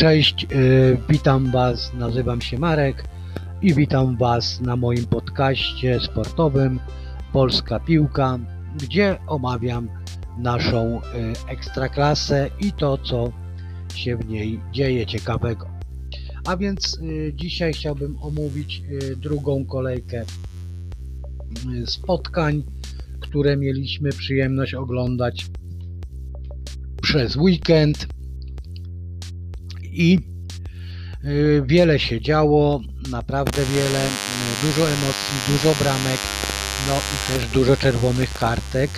Cześć, y, witam Was, nazywam się Marek i witam Was na moim podcaście sportowym Polska Piłka, gdzie omawiam naszą y, ekstraklasę i to, co się w niej dzieje ciekawego. A więc y, dzisiaj chciałbym omówić drugą kolejkę spotkań, które mieliśmy przyjemność oglądać przez weekend i y, wiele się działo, naprawdę wiele, y, dużo emocji, dużo bramek, no i też dużo czerwonych kartek.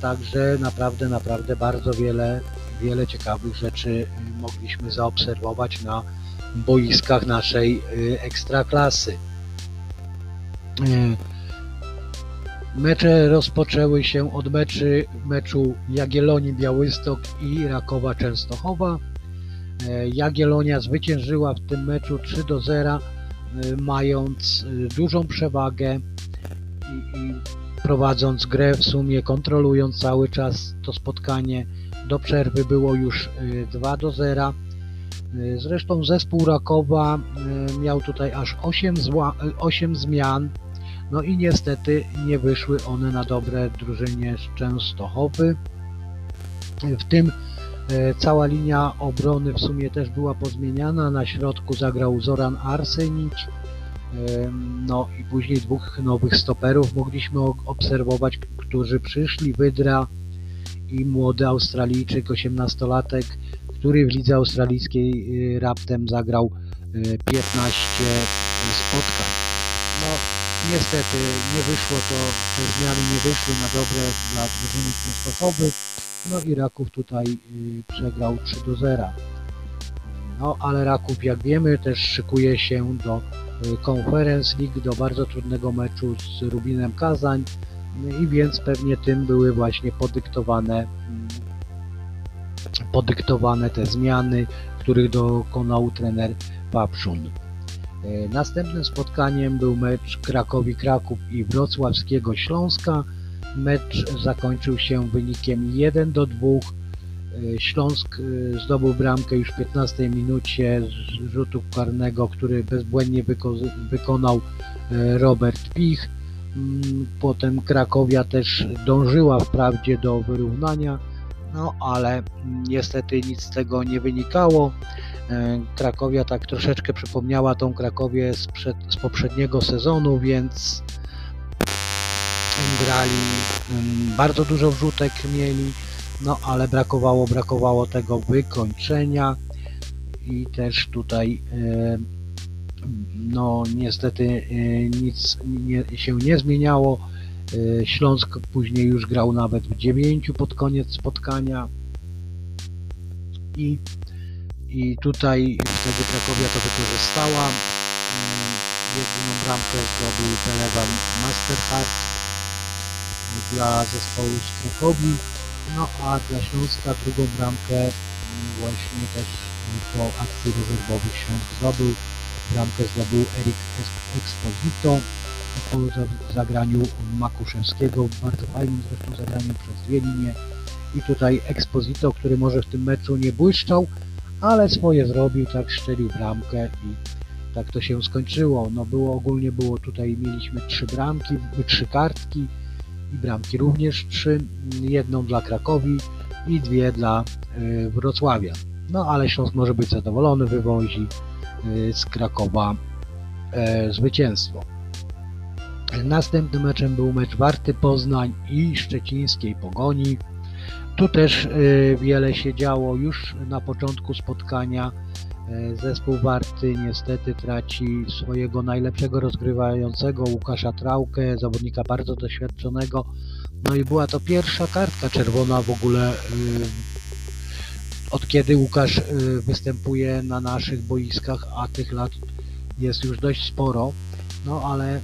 Także naprawdę, naprawdę bardzo wiele, wiele ciekawych rzeczy y, mogliśmy zaobserwować na boiskach naszej ekstraklasy. Mecze rozpoczęły się od meczy, meczu Jagiellonii Białystok i Rakowa Częstochowa. E, Jagiellonia zwyciężyła w tym meczu 3 do 0, e, mając e, dużą przewagę i, i prowadząc grę w sumie, kontrolując cały czas to spotkanie. Do przerwy było już 2 do 0. Zresztą zespół Rakowa miał tutaj aż 8, 8 zmian, no i niestety nie wyszły one na dobre drużynie z Częstochowy. W tym cała linia obrony w sumie też była pozmieniana. Na środku zagrał Zoran Arsenic. E, no i później dwóch nowych stoperów mogliśmy obserwować, którzy przyszli. Wydra i młody Australijczyk, 18-latek, który w lidze australijskiej e, raptem zagrał 15 spotkań. No niestety nie wyszło to, te zmiany nie wyszły na dobre dla drużyny Częstochowy. No i Raków tutaj y, przegrał 3 do 0. No ale Raków jak wiemy też szykuje się do y, Conference League, do bardzo trudnego meczu z Rubinem Kazań no i więc pewnie tym były właśnie podyktowane mm, podyktowane te zmiany, których dokonał trener Papszun. Y, następnym spotkaniem był mecz Krakowi-Kraków i Wrocławskiego Śląska. Mecz zakończył się wynikiem 1 do 2. E, Śląsk e, zdobył bramkę już w 15 minucie z rzutu karnego, który bezbłędnie wyko wykonał e, Robert Pich. Mm, potem Krakowia też dążyła wprawdzie do wyrównania, no ale niestety nic z tego nie wynikało. Krakowia tak troszeczkę przypomniała tą Krakowię z, z poprzedniego sezonu, więc grali, bardzo dużo wrzutek mieli, no ale brakowało, brakowało tego wykończenia i też tutaj no niestety e, nic nie, się nie zmieniało. E, Śląsk później już grał nawet w dziewięciu pod koniec spotkania i, i tutaj wtedy Krakowia to wykorzystała. Jedyną bramkę zdobył Telewan Masterhard dla zespołu z Krakowi, no a dla Śląska drugą bramkę właśnie też po akcji rezerwowych Śląsk zdobył. Bramkę zdobył Erik Exposito po zagraniu Makuszewskiego, bardzo fajnym zresztą zagraniu przez dwie linie. I tutaj Exposito, który może w tym meczu nie błyszczał, ale swoje zrobił, tak szczelił bramkę i tak to się skończyło. No było ogólnie było tutaj mieliśmy trzy bramki, trzy kartki, i bramki również trzy, jedną dla Krakowi i dwie dla y, Wrocławia. No ale Śląsk może być zadowolony, wywozi y, z Krakowa y, zwycięstwo. Następnym meczem był mecz Warty Poznań i Szczecińskiej Pogoni. Tu też wiele się działo już na początku spotkania E, zespół Warty niestety traci swojego najlepszego rozgrywającego Łukasza Trałkę, zawodnika bardzo doświadczonego. No i była to pierwsza kartka czerwona w ogóle e, od kiedy Łukasz e, występuje na naszych boiskach, a tych lat jest już dość sporo. No ale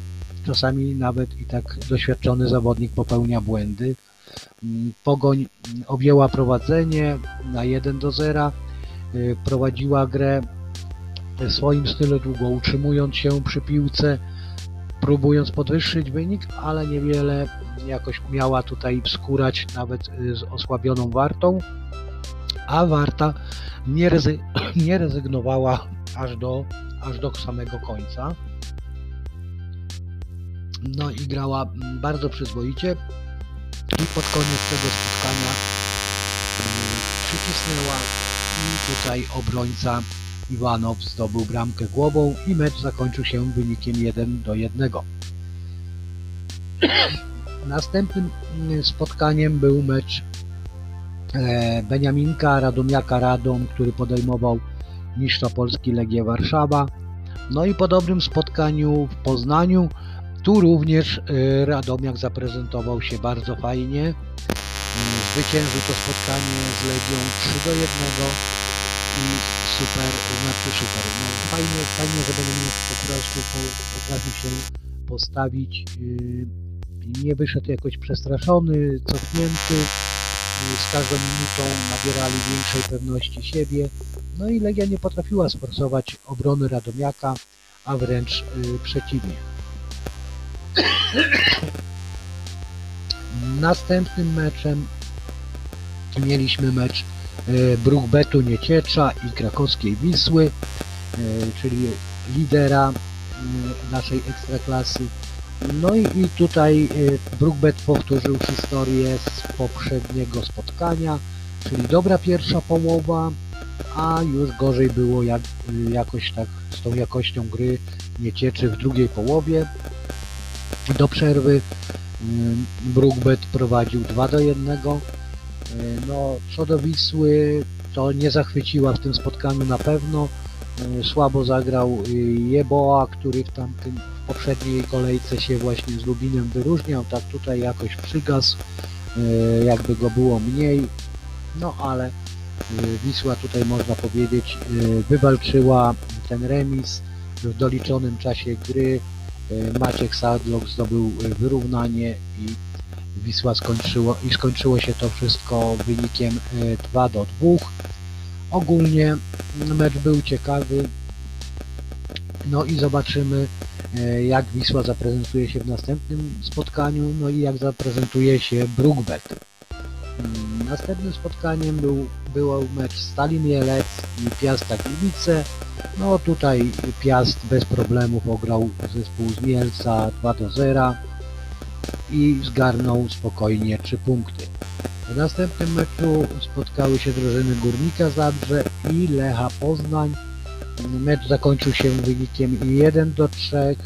czasami nawet i tak doświadczony zawodnik popełnia błędy. Mm, Pogoń objęła prowadzenie na 1 do 0 Y, prowadziła grę w swoim stylu długo, utrzymując się przy piłce, próbując podwyższyć wynik, ale niewiele jakoś miała tutaj wskórać nawet y, z osłabioną wartą. a Warta nie, rezy nie rezygnowała aż do, aż do samego końca. No i grała mm, bardzo przyzwoicie i pod koniec tego spotkania mm, przycisnęła i tutaj obrońca Iwanow zdobył bramkę głową i mecz zakończył się wynikiem 1 do 1. Następnym mm, spotkaniem był mecz e, Beniaminka Radomiaka Radom, który podejmował mistrza Polski Legię Warszawa. No i po dobrym spotkaniu w Poznaniu, tu również e, Radomiak zaprezentował się bardzo fajnie. Zwyciężył to spotkanie z Legią 3 do 1 i super, znaczy super. No fajnie, fajnie, że Beniaminka po prostu potrafił się postawić nie wyszedł jakoś przestraszony, cofnięty. Z każdą minutą nabierali większej pewności siebie. No i Legia nie potrafiła sforsować obrony Radomiaka, a wręcz yy, przeciwnie. Następnym meczem mieliśmy mecz yy, Bruchbetu Nieciecza i krakowskiej Wisły, yy, czyli lidera naszej ekstraklasy no i, i tutaj y, Brookbet powtórzył historię z poprzedniego spotkania, czyli dobra pierwsza połowa, a już gorzej było jak, jakoś tak z tą jakością gry nie cieczy w drugiej połowie. Do przerwy y, Brookbet prowadził 2 do 1. No, co do Wisły, to nie zachwyciła w tym spotkaniu na pewno. Słabo zagrał Jeboa, który w tamtym poprzedniej kolejce się właśnie z Lubinem wyróżniał, tak tutaj jakoś przygasł, e, jakby go było mniej, no ale e, Wisła tutaj można powiedzieć e, wywalczyła ten remis w doliczonym czasie gry. Maciek Sadlok zdobył wyrównanie i Wisła skończyło i skończyło się to wszystko wynikiem 2 do 2. Ogólnie mecz był ciekawy. No i zobaczymy E, jak Wisła zaprezentuje się w następnym spotkaniu, no i jak zaprezentuje się Brookbet. Mm, następnym spotkaniem był, był mecz Stalin Jelec i Piasta Gliwice. No tutaj Piast bez problemów ograł zespół z Mielca 2 do 0 i zgarnął spokojnie 3 punkty. W następnym meczu spotkały się drużyny Górnika Zabrze i Lecha Poznań. Mecz zakończył się wynikiem 1 do 3.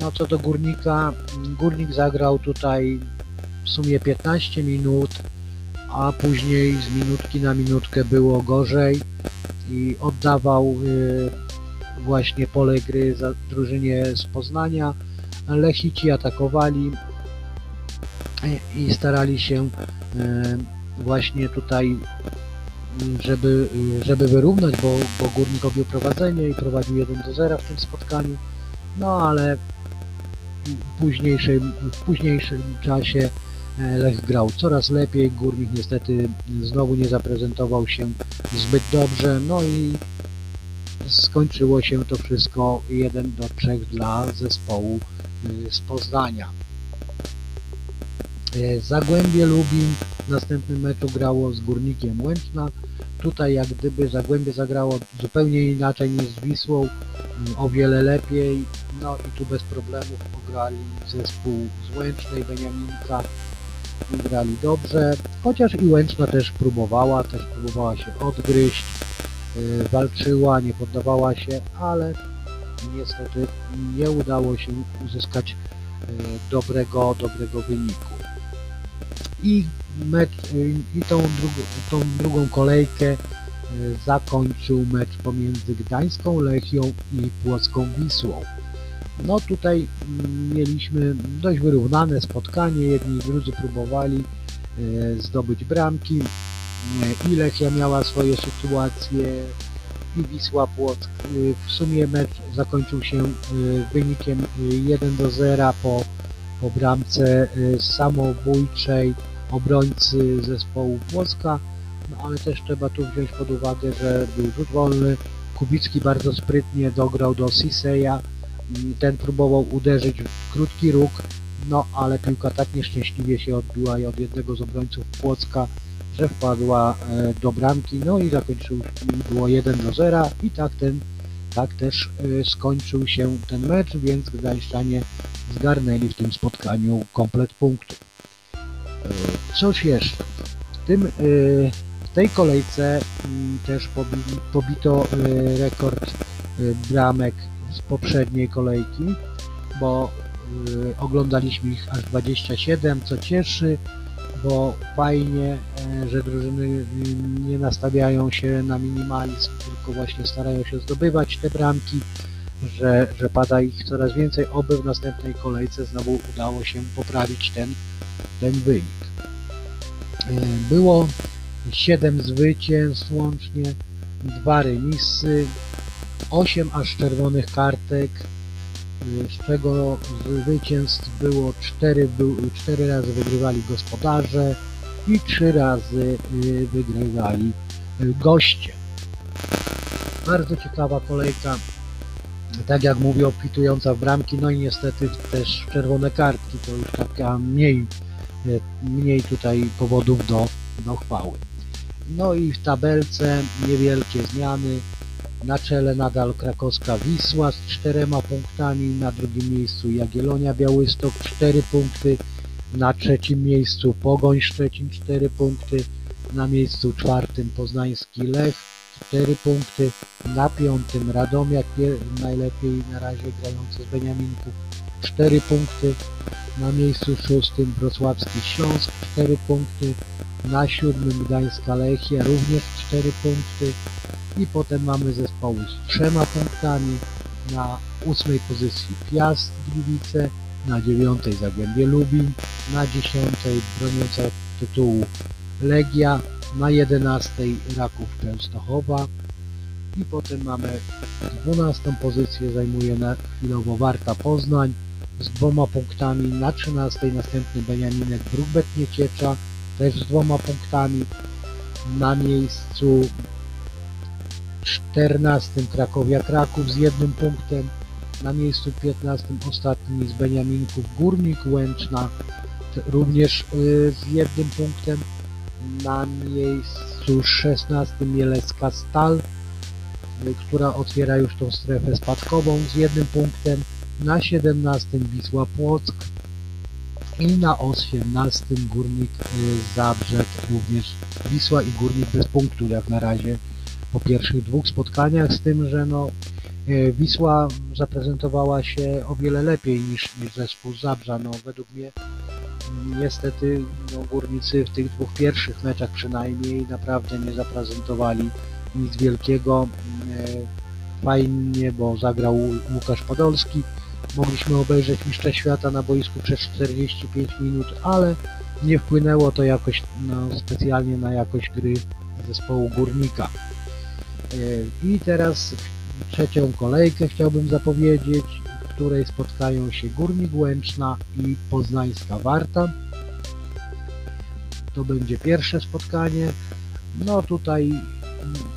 No co do Górnika, Górnik zagrał tutaj w sumie 15 minut, a później z minutki na minutkę było gorzej i oddawał y, właśnie pole gry za drużynie z Poznania. Lechici atakowali i starali się y, właśnie tutaj żeby, żeby wyrównać, bo, bo Górnik objął prowadzenie i prowadził 1 do 0 w tym spotkaniu. No ale w późniejszym, w późniejszym czasie e, Lech grał coraz lepiej, Górnik niestety znowu nie zaprezentował się zbyt dobrze, no i skończyło się to wszystko 1 do 3 dla zespołu e, z Poznania. E, Zagłębie Lubin w następnym meczu grało z Górnikiem Łęczna. Tutaj jak gdyby Zagłębie zagrało zupełnie inaczej niż z Wisłą, o wiele lepiej. No i tu bez problemów pograli zespół z Łęcznej, Beniaminka grali dobrze, chociaż i Łęczna też próbowała, też próbowała się odgryźć, yy, walczyła, nie poddawała się, ale niestety nie udało się uzyskać yy, dobrego, dobrego wyniku i, mecz, i tą, drugą, tą drugą kolejkę e, zakończył mecz pomiędzy Gdańską Lechią i Płocką Wisłą. No tutaj mm, mieliśmy dość wyrównane spotkanie, jedni i drudzy próbowali e, zdobyć bramki e, i Lechia miała swoje sytuacje i Wisła Płock. W sumie mecz zakończył się wynikiem 1 do 0 po, po bramce samobójczej obrońcy zespołu Płocka, no ale też trzeba tu wziąć pod uwagę, że był rzut wolny, Kubicki bardzo sprytnie dograł do Siseya, ten próbował uderzyć w krótki róg, no ale piłka tak nieszczęśliwie się odbiła i od jednego z obrońców Płocka, że wpadła e, do bramki, no i zakończył, było 1 do 0 i tak ten, tak też e, skończył się ten mecz, więc Gdańszczanie zgarnęli w tym spotkaniu komplet punktów. Coś jeszcze. W, tym, e, w tej kolejce mm, też pobi- pobito e, rekord e, bramek z poprzedniej kolejki, bo oglądaliśmy ich aż 27, co cieszy, bo fajnie, e, że drużyny y, nie nastawiają się na minimalizm, tylko właśnie starają się zdobywać te bramki, że, że pada ich coraz więcej, oby w następnej kolejce znowu udało się poprawić ten, ten wynik. E, Było 7 zwycięstw łącznie, 2 remisy, 8 aż czerwonych kartek, y, z czego zwycięstw było 4, był, 4 razy wygrywali gospodarze i 3 razy y, wygrywali y, goście. Bardzo ciekawa kolejka, tak jak mówię, obfitująca w bramki, no i niestety też czerwone kartki, to już taka mniej, y, mniej tutaj powodów do, do chwały. No i w tabelce niewielkie zmiany. Na czele nadal krakowska Wisła z czterema punktami, na drugim miejscu Jagiellonia Białystok 4 punkty, na trzecim miejscu Pogoń Szczecin 4 punkty, na miejscu czwartym Poznański Lech 4 punkty, na piątym Radomiak najlepiej na razie grający z Beniaminków 4 punkty, na miejscu szóstym Wrocławski Śląsk 4 punkty, na siódmym Gdańska Lechia również 4 punkty. I potem mamy zespoły z trzema punktami, na ósmej pozycji Piast Gliwice, na dziewiątej Zagłębie Lubin, na dziesiątej broniąca tytułu Legia, na jedenastej Raków Częstochowa. I potem mamy dwunastą pozycję zajmuje na chwilowo Warta Poznań z dwoma punktami, na trzynastej następny Beniaminek Brukbet Nieciecza też z dwoma punktami, na miejscu 14 Krakowia Kraków z jednym punktem, na miejscu 15 ostatnim z Beniaminków Górnik Łęczna również y, z jednym punktem, na miejscu 16 Mielecka Stal, y, która otwiera już tą strefę spadkową z jednym punktem, na 17 Wisła Płock i na 18 Górnik y, Zabrzeg również Wisła i Górnik bez punktu jak na razie po pierwszych dwóch spotkaniach, z tym, że no, e, Wisła zaprezentowała się o wiele lepiej niż, niż zespół Zabrza. No, według mnie niestety no, górnicy w tych dwóch pierwszych meczach przynajmniej naprawdę nie zaprezentowali nic wielkiego. E, Fajnie, bo zagrał Łukasz Podolski. Mogliśmy obejrzeć mistrza świata na boisku przez 45 minut, ale nie wpłynęło to jakoś no, specjalnie na jakość gry zespołu Górnika. E, I teraz trzecią kolejkę chciałbym zapowiedzieć, w której spotkają się Górnik Łęczna i Poznańska Warta. To będzie pierwsze spotkanie. No tutaj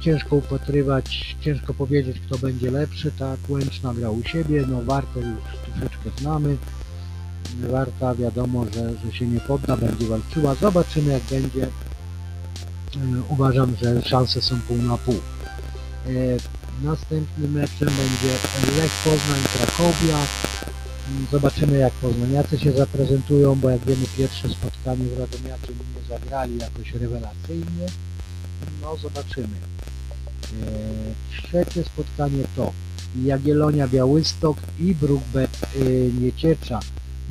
ciężko upatrywać, ciężko powiedzieć kto będzie lepszy, tak Łęczna gra u siebie, no Wartę już troszeczkę znamy. Warta wiadomo, że, że się nie podda, będzie walczyła. Zobaczymy jak będzie. E, Uważam, że szanse są pół na pół. E, Następnym meczem będzie Lech Poznań Krakowia. Zobaczymy jak poznaniacy się zaprezentują, bo jak wiemy pierwsze spotkanie z Radomiakiem nie zagrali jakoś rewelacyjnie. No zobaczymy. E, Trzecie spotkanie to Jagiellonia Białystok i Brookbet y, Nieciecza.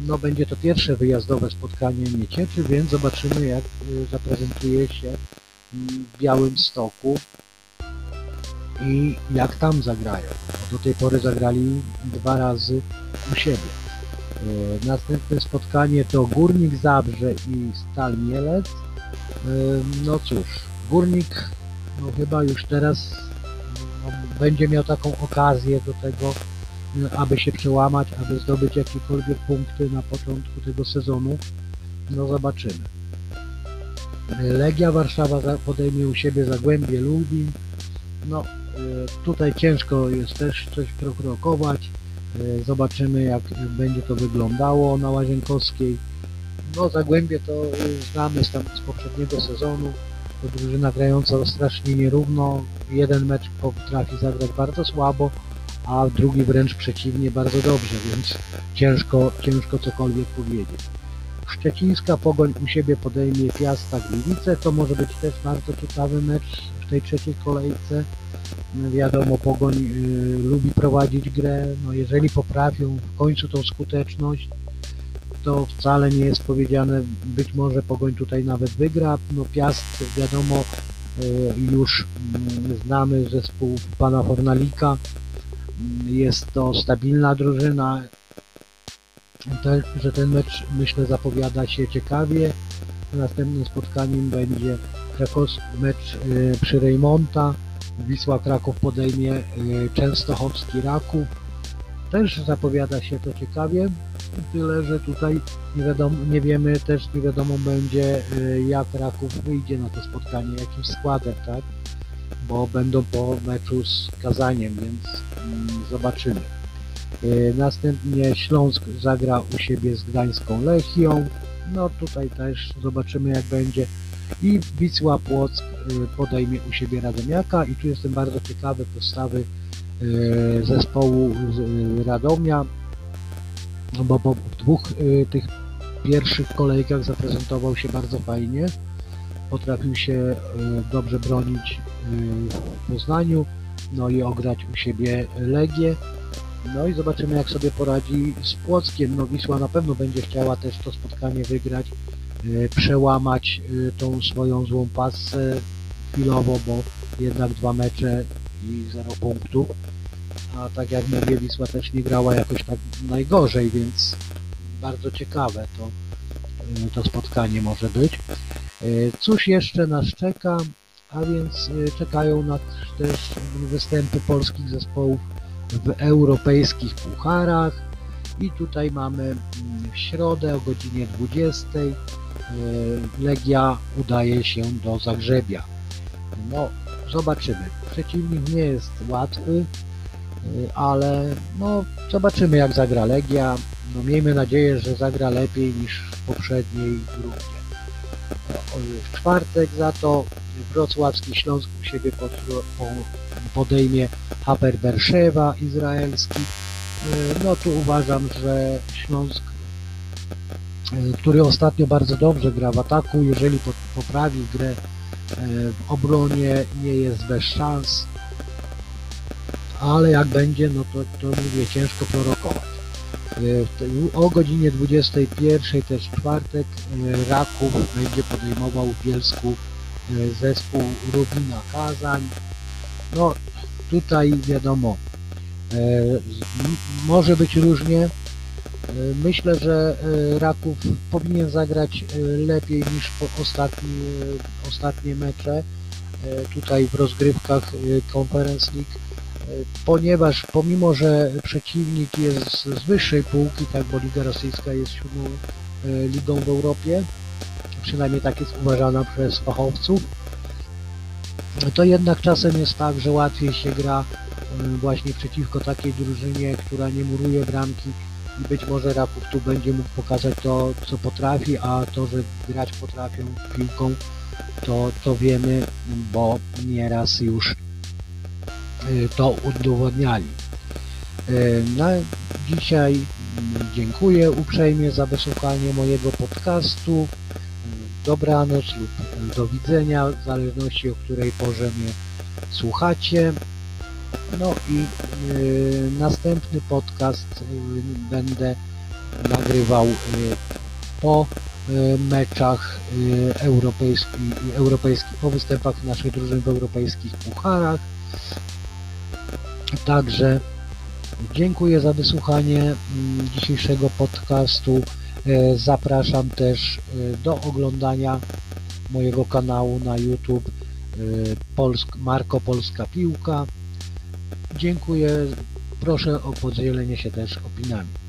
No będzie to pierwsze wyjazdowe spotkanie Niecieczy, więc zobaczymy jak y, zaprezentuje się w Białym Stoku i jak tam zagrają. Do tej pory zagrali dwa razy u siebie. E, Następne spotkanie to Górnik Zabrze i Stal Mielec. E, No cóż, Górnik no chyba już teraz no, będzie miał taką okazję do tego, e, aby się przełamać, aby zdobyć jakiekolwiek punkty na początku tego sezonu. No zobaczymy. E, Legia Warszawa za- podejmie u siebie Zagłębie Lubin. No, e, tutaj ciężko jest też coś prokrokować. Zobaczymy jak będzie to wyglądało na Łazienkowskiej. No Zagłębie to znamy z, tam, z poprzedniego sezonu. To drużyna grająca strasznie nierówno. Jeden mecz potrafi zagrać bardzo słabo, a drugi wręcz przeciwnie bardzo dobrze, więc ciężko, ciężko cokolwiek powiedzieć. Szczecińska Pogoń u siebie podejmie Piasta Gliwice. To może być też bardzo ciekawy mecz w tej trzeciej kolejce. No Wiadomo, Pogoń y, lubi prowadzić grę. No jeżeli poprawią w końcu tą skuteczność, to wcale nie jest powiedziane, być może Pogoń tutaj nawet wygra. No Piast, wiadomo, y, już mm, znamy zespół pana Fornalika. Jest to stabilna drużyna, tak, że ten mecz myślę zapowiada się ciekawie. Następnym spotkaniem będzie krakowski mecz y, przy Rejmonta. Wisła Kraków podejmie y, Częstochowski Raków. Też zapowiada się to ciekawie. Tyle, że tutaj nie, wiadomo, nie wiemy, też nie wiadomo będzie y, jak Raków wyjdzie na to spotkanie, jakim składem, tak? Bo będą po meczu z Kazaniem, więc mm, zobaczymy. Y, Następnie Śląsk zagra u siebie z Gdańską Lechią. No tutaj też zobaczymy jak będzie. I Wisła Płock y, podejmie u siebie Radomiaka i tu jestem bardzo ciekawy postawy zespołu Radomia, no bo, w dwóch y, tych pierwszych kolejkach zaprezentował się bardzo fajnie. Potrafił się y, dobrze bronić y, w Poznaniu, no i ograć u siebie Legię. No i zobaczymy jak sobie poradzi z Płockiem. No Wisła na pewno będzie chciała też to spotkanie wygrać, y, przełamać y, tą swoją złą pasę chwilowo, bo jednak dwa mecze i zero punktów. A tak jak mówię, Wisła też nie grała jakoś tak najgorzej, więc bardzo ciekawe to, y, to spotkanie może być. Y, Cóż jeszcze nas czeka? A więc y, czekają nas też występy polskich zespołów w europejskich pucharach i tutaj mamy mm, w środę o godzinie 20 y, Legia udaje się do Zagrzebia. No, zobaczymy. Przeciwnik nie jest łatwy, ale no, zobaczymy jak zagra Legia. No, miejmy nadzieję, że zagra lepiej niż w poprzedniej. No, W czwartek za to wrocławski Śląsk u siebie pod, po, podejmie Haber Berszewa izraelski. Y, No tu uważam, że Śląsk, y, który ostatnio bardzo dobrze gra w ataku, jeżeli po- poprawi grę y, w obronie, nie jest bez szans. Ale jak będzie, no to, to mówię, ciężko prorokować. Te- O godzinie 21 też w czwartek y, Raków będzie podejmował w Bielsku y, zespół Rubina Kazań. No tutaj wiadomo, e, może być różnie. E, Myślę, że e, Raków powinien zagrać e, lepiej niż ostatni, e, ostatnie mecze e, tutaj w rozgrywkach e, Conference League, e, ponieważ pomimo, że przeciwnik jest z wyższej półki, tak, bo Liga Rosyjska jest siódmą e, ligą w Europie, przynajmniej tak jest uważana przez fachowców, to jednak czasem jest tak, że łatwiej się gra y, właśnie przeciwko takiej drużynie, która nie muruje bramki i być może Raków tu będzie mógł pokazać to, co potrafi, a to, że grać potrafią piłką, to, to wiemy, bo nieraz już to udowodniali. Y, Na dzisiaj mm, dziękuję uprzejmie za wysłuchanie mojego podcastu. Dobranoc lub do widzenia, w zależności o której porze mnie słuchacie. No i y, następny podcast y, będę nagrywał y, po y, meczach y, europejskich, europejskich, po występach naszych drużyn w europejskich pucharach. Także dziękuję za wysłuchanie mm, dzisiejszego podcastu. E, Zapraszam też e, do oglądania mojego kanału na YouTube e, Polsk, Marko Polska Piłka. Dziękuję. Proszę o podzielenie się też opiniami.